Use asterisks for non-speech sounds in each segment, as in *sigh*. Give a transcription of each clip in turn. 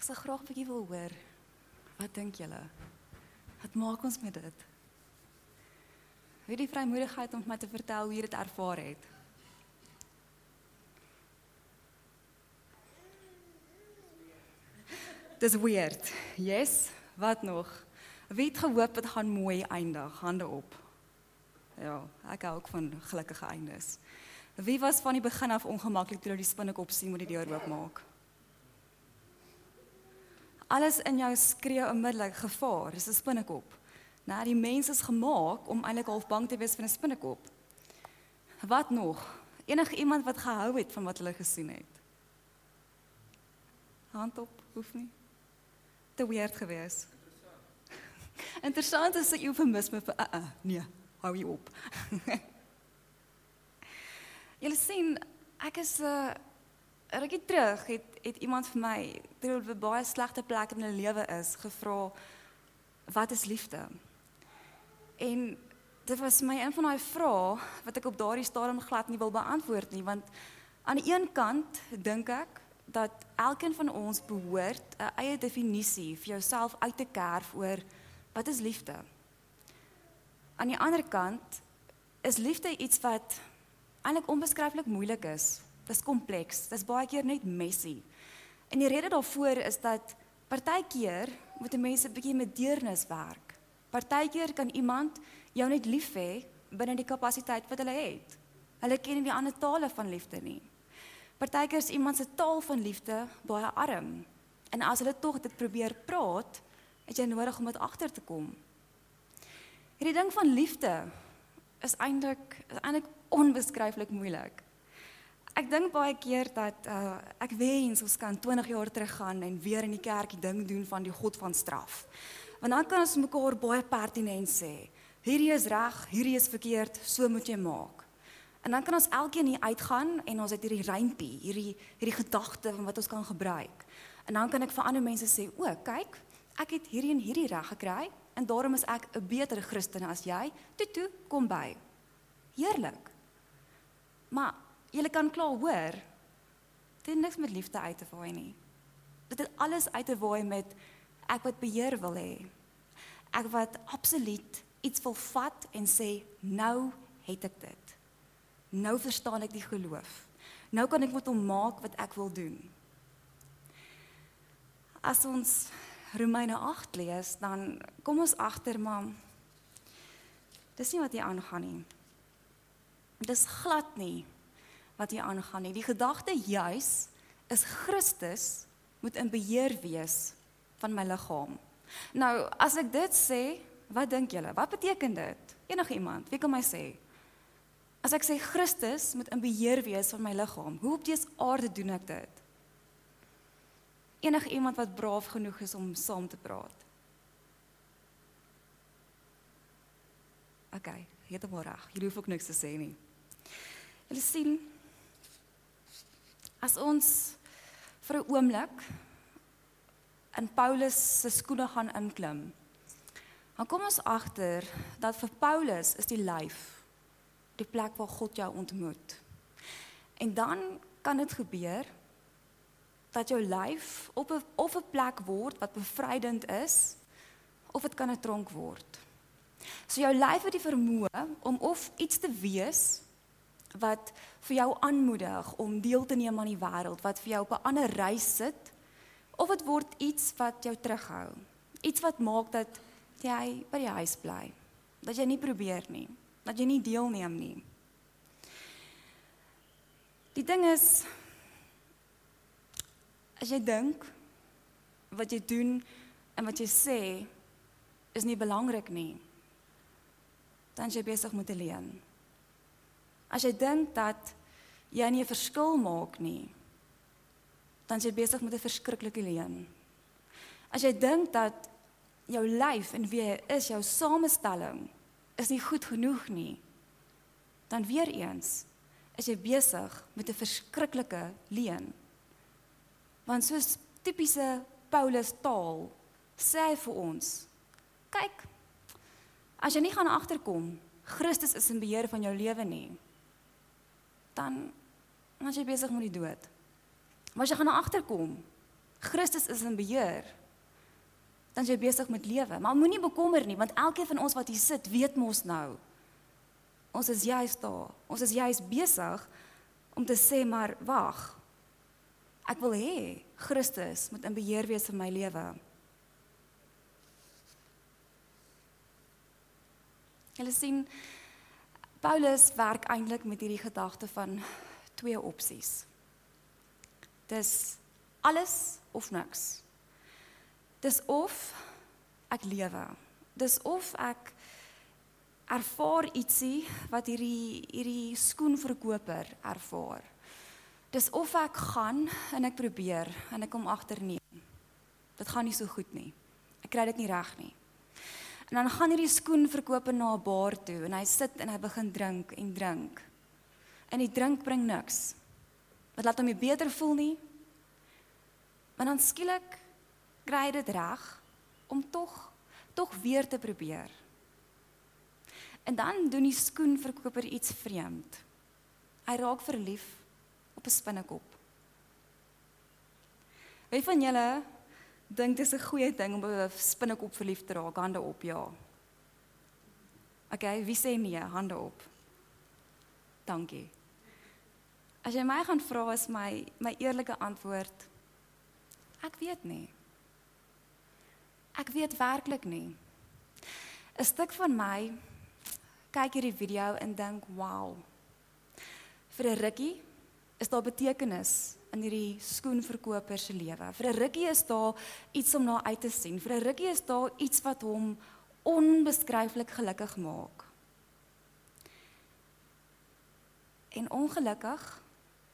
Ek sal graag 'n bietjie wil hoor. Wat dink julle? Wat maak ons met dit? Wie die vrymoedigheid om my te vertel hoe jy dit ervaar het? Dis weird. Yes. Wat nog? Wie het gehoop dit gaan mooi eindig? Hande op. Ja, ek hou ook van gelukkige eindes. Wie was van die begin af ongemaklik toe jy die spinnekop sien met die deur oopmaak? Alles in jou skree onmiddellik gevaar, dis 'n spinnekop. Nou die mens is gemaak om eintlik half bang te wees vir 'n spinnekop. Wat nog? Enige iemand wat gehou het van wat hulle gesien het? Hand op, hoef nie. Te weird gewees. *laughs* Interessant is 'n eufemisme vir uh, uh nee, hou jy op. *laughs* Julle sien, ek is 'n uh, rukkie terug het het iemand vir my terwyl op 'n baie slegte plek in my lewe is gevra wat is liefde? En dit was my een van daai vrae wat ek op daardie stadium glad nie wil beantwoord nie want aan die een kant dink ek dat elkeen van ons behoort 'n eie definisie vir jouself uit te kerf oor wat is liefde? Aan die ander kant is liefde iets wat eintlik onbeskryflik moeilik is. Dis kompleks. Dis baie keer net messy. En die rede daarvoor is dat partykeer moet mense 'n bietjie met deernis werk. Partykeer kan iemand jou net lief hê binne die kapasiteit wat hulle het. Hulle ken nie die ander tale van liefde nie. Partykeer is iemand se taal van liefde baie arm. En as hulle tog dit probeer praat, het jy nodig om dit agter te kom. Hierdie ding van liefde is eintlik eintlik onbeskryflik moeilik. Ek dink baie keer dat uh, ek wens ons kan 20 jaar teruggaan en weer in die kerk die ding doen van die God van straf. Want dan kan ons mekaar baie pertinent sê. Hierdie is reg, hierdie is verkeerd, so moet jy maak. En dan kan ons elkeen hier uitgaan en ons het hierdie rympie, hierdie hierdie gedagte van wat ons kan gebruik. En dan kan ek vir ander mense sê, "O, kyk, ek het hierdie en hierdie reg gekry en daarom is ek 'n beter Christen as jy. Toe toe, kom by." Heerlik. Maar jy kan klaar hoor. Dit het niks met liefde uit te waai nie. Dit het alles uit te waai met ek wat beheer wil hê. Ek wat absoluut iets wil vat en sê nou het ek dit. Nou verstaan ek die geloof. Nou kan ek met hom maak wat ek wil doen. As ons Romeine 8 lees, dan kom ons agter maar dis nie wat hier aangaan nie. Dis glad nie wat hier aangaan nie. Die gedagte juis is Christus moet in beheer wees van my liggaam. Nou, as ek dit sê, wat dink julle? Wat beteken dit? Enige iemand, wie kan my sê? As ek sê Christus moet in beheer wees van my liggaam, hoe op dese aarde doen ek dit? Enige iemand wat braaf genoeg is om saam te praat. OK, heeltemal reg. Jy hoef ook niks te sê nie. Julle sien, As ons vir 'n oomblik in Paulus se skoene gaan inklim, dan kom ons agter dat vir Paulus is die lyf die plek waar God jou ontmoet. En dan kan dit gebeur dat jou lyf op 'n of 'n plek word wat bevrydend is of dit kan 'n tronk word. So jou lyf het die vermoë om of iets te wees wat vir jou aanmoedig om deel te neem aan die wêreld, wat vir jou op 'n ander reis sit, of dit word iets wat jou terughou. Iets wat maak dat jy by die huis bly. Dat jy nie probeer nie, dat jy nie deelneem nie. Die ding is as jy dink wat jy doen en wat jy sê is nie belangrik nie, dan jy besig met te leen. As jy dink dat jy nie 'n verskil maak nie, dan jy besig met 'n verskriklike leuen. As jy dink dat jou lyf en wie jy is, jou samestelling is nie goed genoeg nie, dan weer eens is jy besig met 'n verskriklike leuen. Want soos tipiese Paulus taal sê hy vir ons: Kyk, as jy nie gaan agterkom Christus is in beheer van jou lewe nie, dan as jy besig met die dood. Maar as jy gaan agterkom, Christus is in beheer, dan jy besig met lewe. Maar moenie bekommer nie, want elkeen van ons wat hier sit, weet mos nou. Ons is juis daar. Ons is juis besig om te sê maar wag. Ek wil hê Christus moet in beheer wees van my lewe. Julle sien Paulus werk eintlik met hierdie gedagte van twee opsies. Dis alles of niks. Dis of ek lewe. Dis of ek ervaar ietsie wat hierdie hierdie skoenverkoper ervaar. Dis of ek gaan en ek probeer en ek kom agter nee. Dit gaan nie so goed nie. Ek kry dit nie reg nie. En dan gaan hierdie skoenverkoper na 'n bar toe en hy sit en hy begin drink en drink. En die drink bring niks. Dit laat hom nie beter voel nie. Maar dan skielik kry hy dit reg om tog tog weer te probeer. En dan doen die skoenverkoper iets vreemd. Hy raak verlief op 'n spinnekop. Wie van julle dink dis 'n goeie ding om 'n spinnekop verlief te raak, hande op, ja. Okay, wie sê nee, hande op. Dankie. As jy my gaan vra is my my eerlike antwoord ek weet nie. Ek weet werklik nie. 'n Stuk van my kyk hierdie video en dink, "Wow." Vir 'n rukkie is daar betekenis in hierdie skoenverkoper se lewe. Vir 'n rukkie is daar iets om na uit te sien. Vir 'n rukkie is daar iets wat hom onbeskryflik gelukkig maak. En ongelukkig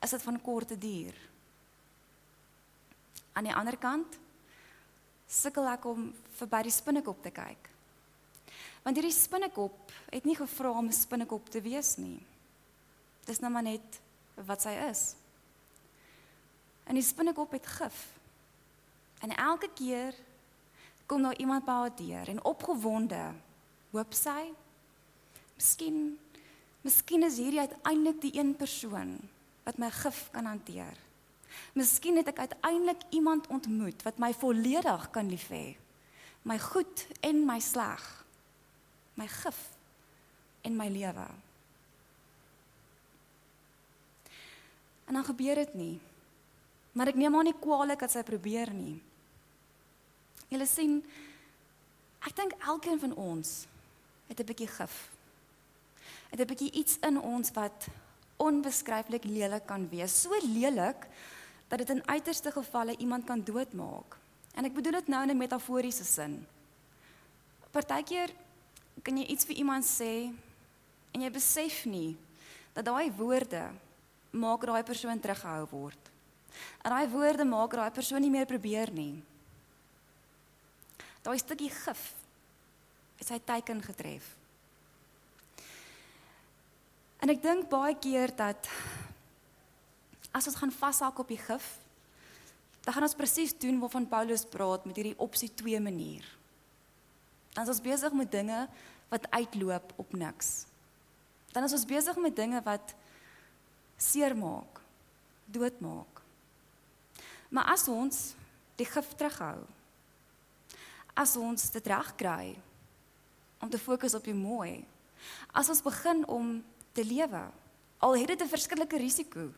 is dit van korte duur. Aan die ander kant sukkel ek om verby die spinnekop te kyk. Want hierdie spinnekop het nie gevra om 'n spinnekop te wees nie. Dis nou maar net wat sy is. En die spinnekop het gif. En elke keer kom daar iemand by haar deur en opgewonde hoop sy miskien miskien is hierdie uiteindelik die een persoon wat my gif kan hanteer. Miskien het ek uiteindelik iemand ontmoet wat my volledig kan lief hê. My goed en my sleg. My gif en my lewe. En dan gebeur dit nie. Maar ek neem aan nie kwaadlik dat sy probeer nie. Julle sien ek dink elkeen van ons het 'n bietjie gif. Het 'n bietjie iets in ons wat onbeskryflik lelik kan wees. So lelik dat dit in uiterste gevalle iemand kan doodmaak. En ek bedoel dit nou in 'n metaforiese sin. Partykeer kan jy iets vir iemand sê en jy besef nie dat daai woorde maak daai persoon teruggehou word. En daai woorde maak daai persoon nie meer probeer nie. Daai stukkie gif is hy teiken getref. En ek dink baie keer dat as ons gaan vashak op die gif, dan gaan ons presies doen waarvan Paulus praat met hierdie opsie 2 manier. Dan is ons besig met dinge wat uitloop op niks. Dan is ons besig met dinge wat seermaak, doodmaak. Maar as ons die gif terughou, as ons dit reg kry om te fokus op die mooi, as ons begin om te lewe, al het dit 'n verskillike risiko.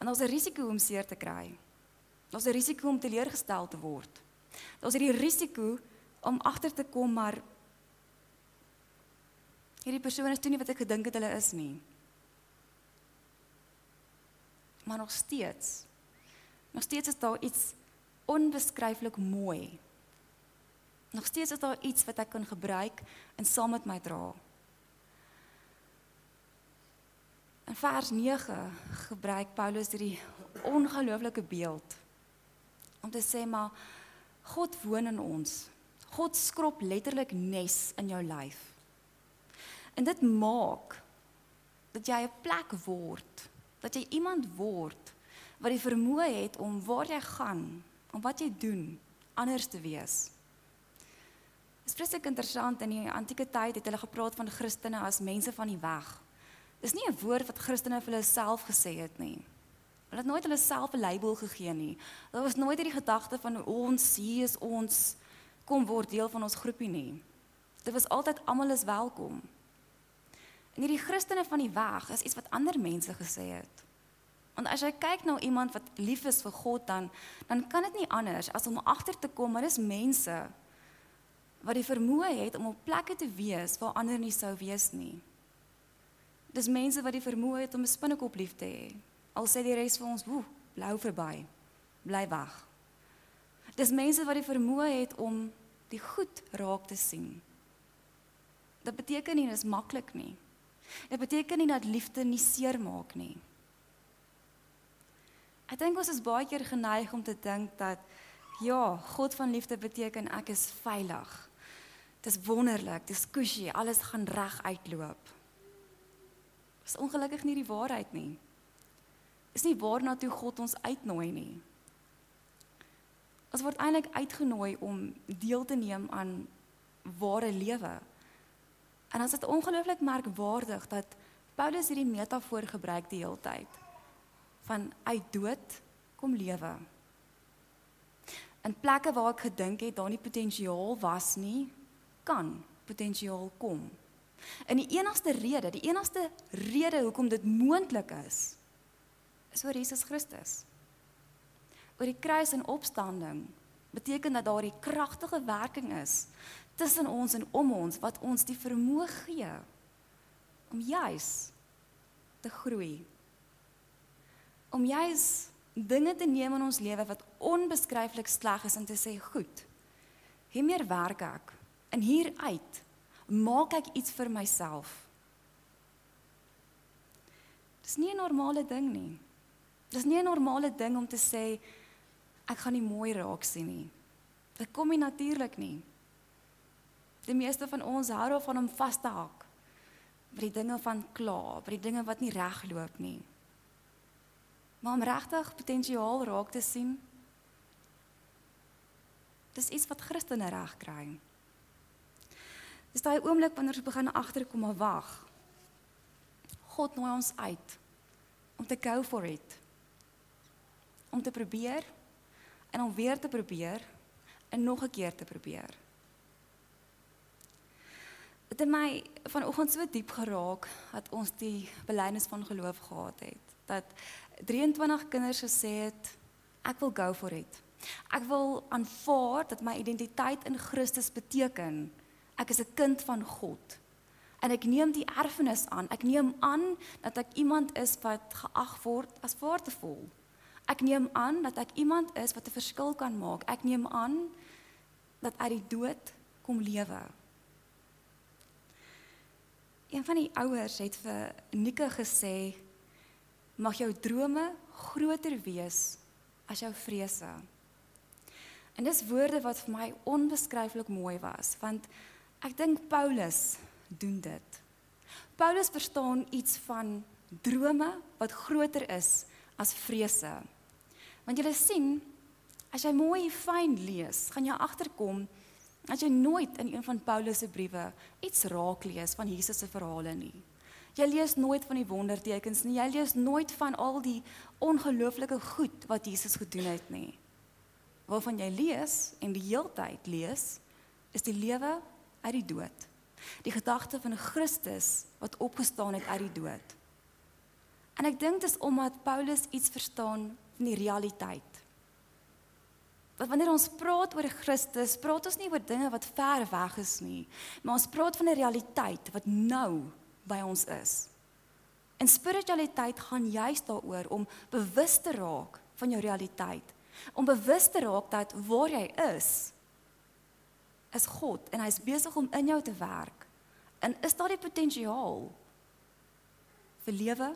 En ons 'n risiko om seer te kry. Ons 'n risiko om teleurgestel te word. Ons het die risiko om agter te kom maar hierdie persoon is toe nie wat ek gedink het hulle is nie. Maar nog steeds Nog steeds is daar iets onbeskryflik mooi. Nog steeds is daar iets wat ek kan gebruik en saam met my dra. In vers 9 gebruik Paulus hierdie ongelooflike beeld om te sê maar God woon in ons. God skrob letterlik nes in jou lyf. En dit maak dat jy 'n plek word, dat jy iemand word wat die vermoë het om waar jy gaan, om wat jy doen, anders te wees. Dit is presies interessant in die antieke tyd het hulle gepraat van Christene as mense van die weg. Dis nie 'n woord wat Christene vir hulle self gesê het nie. Hulle het nooit hulle self 'n label gegee nie. Daar was nooit hierdie gedagte van ons hier is ons kom word deel van ons groepie nie. Dit was altyd almal is welkom. En hierdie Christene van die weg is iets wat ander mense gesê het. Want as jy kyk na iemand wat lief is vir God dan dan kan dit nie anders as om agter te kom maar dis mense wat die vermoë het om op plekke te wees waar ander nie sou wees nie. Dis mense wat die vermoë het om 'n spinnekop lief te hê. Al sê die res vir ons, "Woe, blou verby. Bly wag." Dis mense wat die vermoë het om die goed raak te sien. Dit beteken nie dis maklik nie. Dit beteken nie dat liefde nie seermaak nie. Ek dink ons is baie keer geneig om te dink dat ja, God van liefde beteken ek is veilig. Dis wonderlik, dis kushy, alles gaan reg uitloop. Dis ongelukkig nie die waarheid nie. Is nie waarna toe God ons uitnooi nie. Ons word eintlik uitgenooi om deel te neem aan ware lewe. En as dit ongelooflik merkwaardig dat Paulus hierdie metafoor gebruik die hele tyd van uit dood kom lewe. In plekke waar ek gedink het daar nie potensiaal was nie, kan potensiaal kom. En die enigste rede, die enigste rede hoekom dit moontlik is, is oor Jesus Christus. Oor die kruis en opstanding beteken dat daar 'n kragtige werking is tussen ons en om ons wat ons die vermoë gee om juis te groei. Om juis dinge te neem in ons lewe wat onbeskryflik sleg is en te sê, "Goed. Hiermeer werk ek." En hieruit maak ek iets vir myself. Dis nie 'n normale ding nie. Dis nie 'n normale ding om te sê ek gaan nie mooi raak sien nie. Dit kom nie natuurlik nie. Die meeste van ons hou daarvan om vas te hak by die dinge van kla, by die dinge wat nie reg loop nie. Maar om regtig potensiaal raak te sien, dis iets wat Christene reg kry. Dis daai oomblik wanneer ons begin agterkom maar wag. God nooi ons uit om te go for it. Om te probeer en om weer te probeer en nog 'n keer te probeer. Dit het my vanoggend so diep geraak dat ons die belydenis van geloof gehad het. Dat 23 kinders gesê het ek wil go for it. Ek wil aanvaar dat my identiteit in Christus beteken ek is 'n kind van God. En ek neem die erfenis aan. Ek neem aan dat ek iemand is wat geag word as waardevol. Ek neem aan dat ek iemand is wat 'n verskil kan maak. Ek neem aan dat uit die dood kom lewe. Een van die ouers het vir Nika gesê: "Mag jou drome groter wees as jou vrese." En dis woorde wat vir my onbeskryflik mooi was, want Ek dink Paulus doen dit. Paulus verstaan iets van drome wat groter is as vrese. Want jy sien, as jy mooi fyn lees, gaan jy agterkom as jy nooit in een van Paulus se briewe iets raak lees van Jesus se verhale nie. Jy lees nooit van die wondertekens nie. Jy lees nooit van al die ongelooflike goed wat Jesus gedoen het nie. Waarvan jy lees en die heeltyd lees, is die lewe uit die dood. Die gedagte van Christus wat opgestaan het uit die dood. En ek dink dit is omdat Paulus iets verstaan van die realiteit. Want wanneer ons praat oor Christus, praat ons nie oor dinge wat ver weg is nie, maar ons praat van 'n realiteit wat nou by ons is. En spiritualiteit gaan juis daaroor om bewus te raak van jou realiteit, om bewus te raak dat waar jy is, is God en hy's besig om in jou te werk. En is daar die potensiaal vir lewe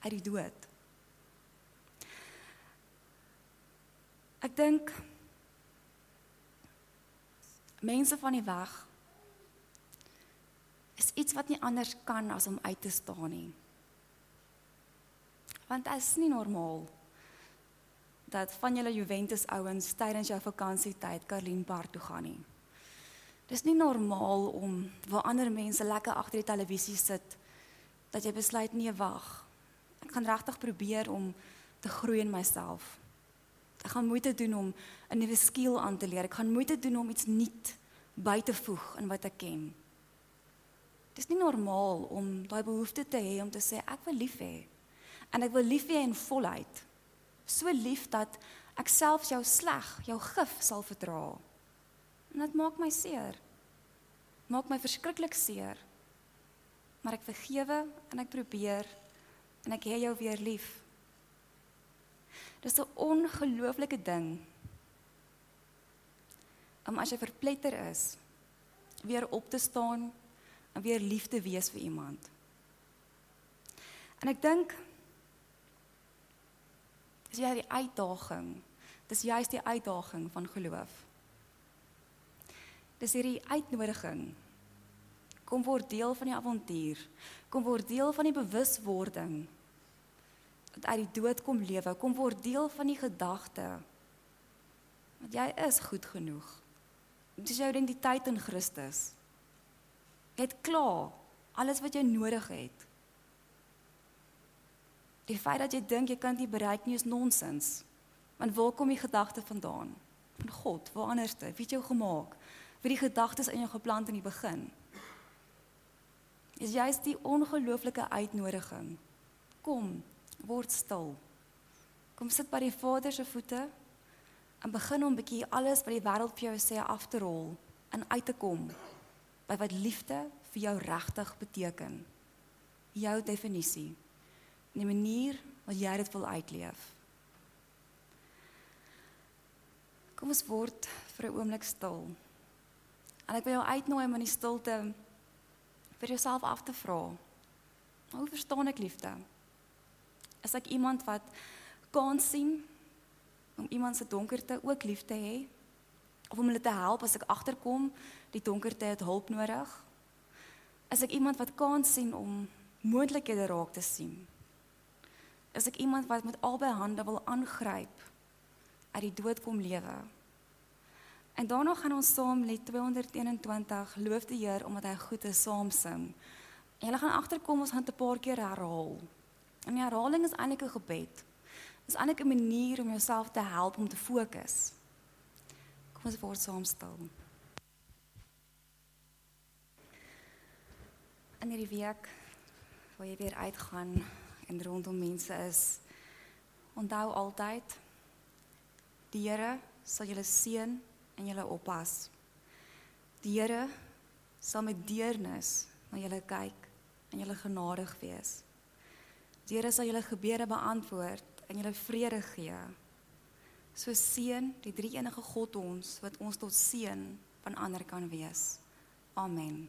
uit die dood? Ek dink mense van die weg is iets wat nie anders kan as om uit te staan nie. Want dit is nie normaal dat van julle Juventus ouens tydens jou vakansietyd Karlien Park toe gaan nie. Dis nie normaal om waar ander mense lekker agter die televisie sit dat jy besluit nee wag. Ek gaan regtig probeer om te groei in myself. Ek gaan moeite doen om 'n nuwe skill aan te leer. Ek gaan moeite doen om iets nuut by te voeg in wat ek ken. Dit is nie normaal om daai behoefte te hê om te sê ek wil lief hê. En ek wil lief hê in volheid. So lief dat ek self jou sleg, jou gif sal verdra. En dit maak my seer. Maak my verskriklik seer. Maar ek vergewe en ek probeer en ek hê jou weer lief. Dis 'n ongelooflike ding. Om as jy verpletter is, weer op te staan en weer lief te wees vir iemand. En ek dink dis jy die uitdaging. Dis juist die uitdaging van geloof. Dis hierdie uitnodiging. Kom word deel van die avontuur. Kom word deel van die bewuswording dat uit die dood kom lewe, kom word deel van die gedagte dat jy is goed genoeg. Dit is jou identiteit in Christus. Jy het klaar alles wat jy nodig het. Die feit dat jy dink jy kan dit bereik nie is nonsens. Want waar kom die gedagte vandaan? Van God, waar anderste? Wie het jou gemaak? Wie die gedagtes in jou geplant in die begin? Is juist die ongelooflike uitnodiging. Kom, word stil. Kom sit by die Vader se voete en begin om 'n bietjie alles wat die wêreld vir jou sê af te rol en uit te kom by wat liefde vir jou regtig beteken. Jou definisie. Die manier wat jy dit wil uitleef. Kom ons word vir 'n oomblik stil. En ek wil jou uitnooi om in die stilte vir jouself af te vra. Hoe verstaan ek liefde? Is ek iemand wat kan sien om iemand se donkerte ook lief te hê? Of om hulle te help as ek agterkom die donkerte het hulp nodig? Is ek iemand wat kan sien om moontlikhede raak te sien? Is ek iemand wat met albei hande wil aangryp uit die dood kom lewe? En daarna gaan ons saam lied 221 loof die Here omdat hy goed is saam sing. En jy gaan agterkom ons gaan dit 'n paar keer herhaal. En die herhaling is eintlik 'n gebed. Dit is eintlik 'n manier om jouself te help om te fokus. Kom ons word saam stil. In hierdie week waar jy weer uitgaan en rondom mense is, onthou altyd die Here sal julle seën en julle oppas. Die Here sal met deernis na julle kyk en julle genadig wees. Die Here sal julle gebede beantwoord en julle vrede gee. So seën die drie enige God ons wat ons tot seën van ander kan wees. Amen.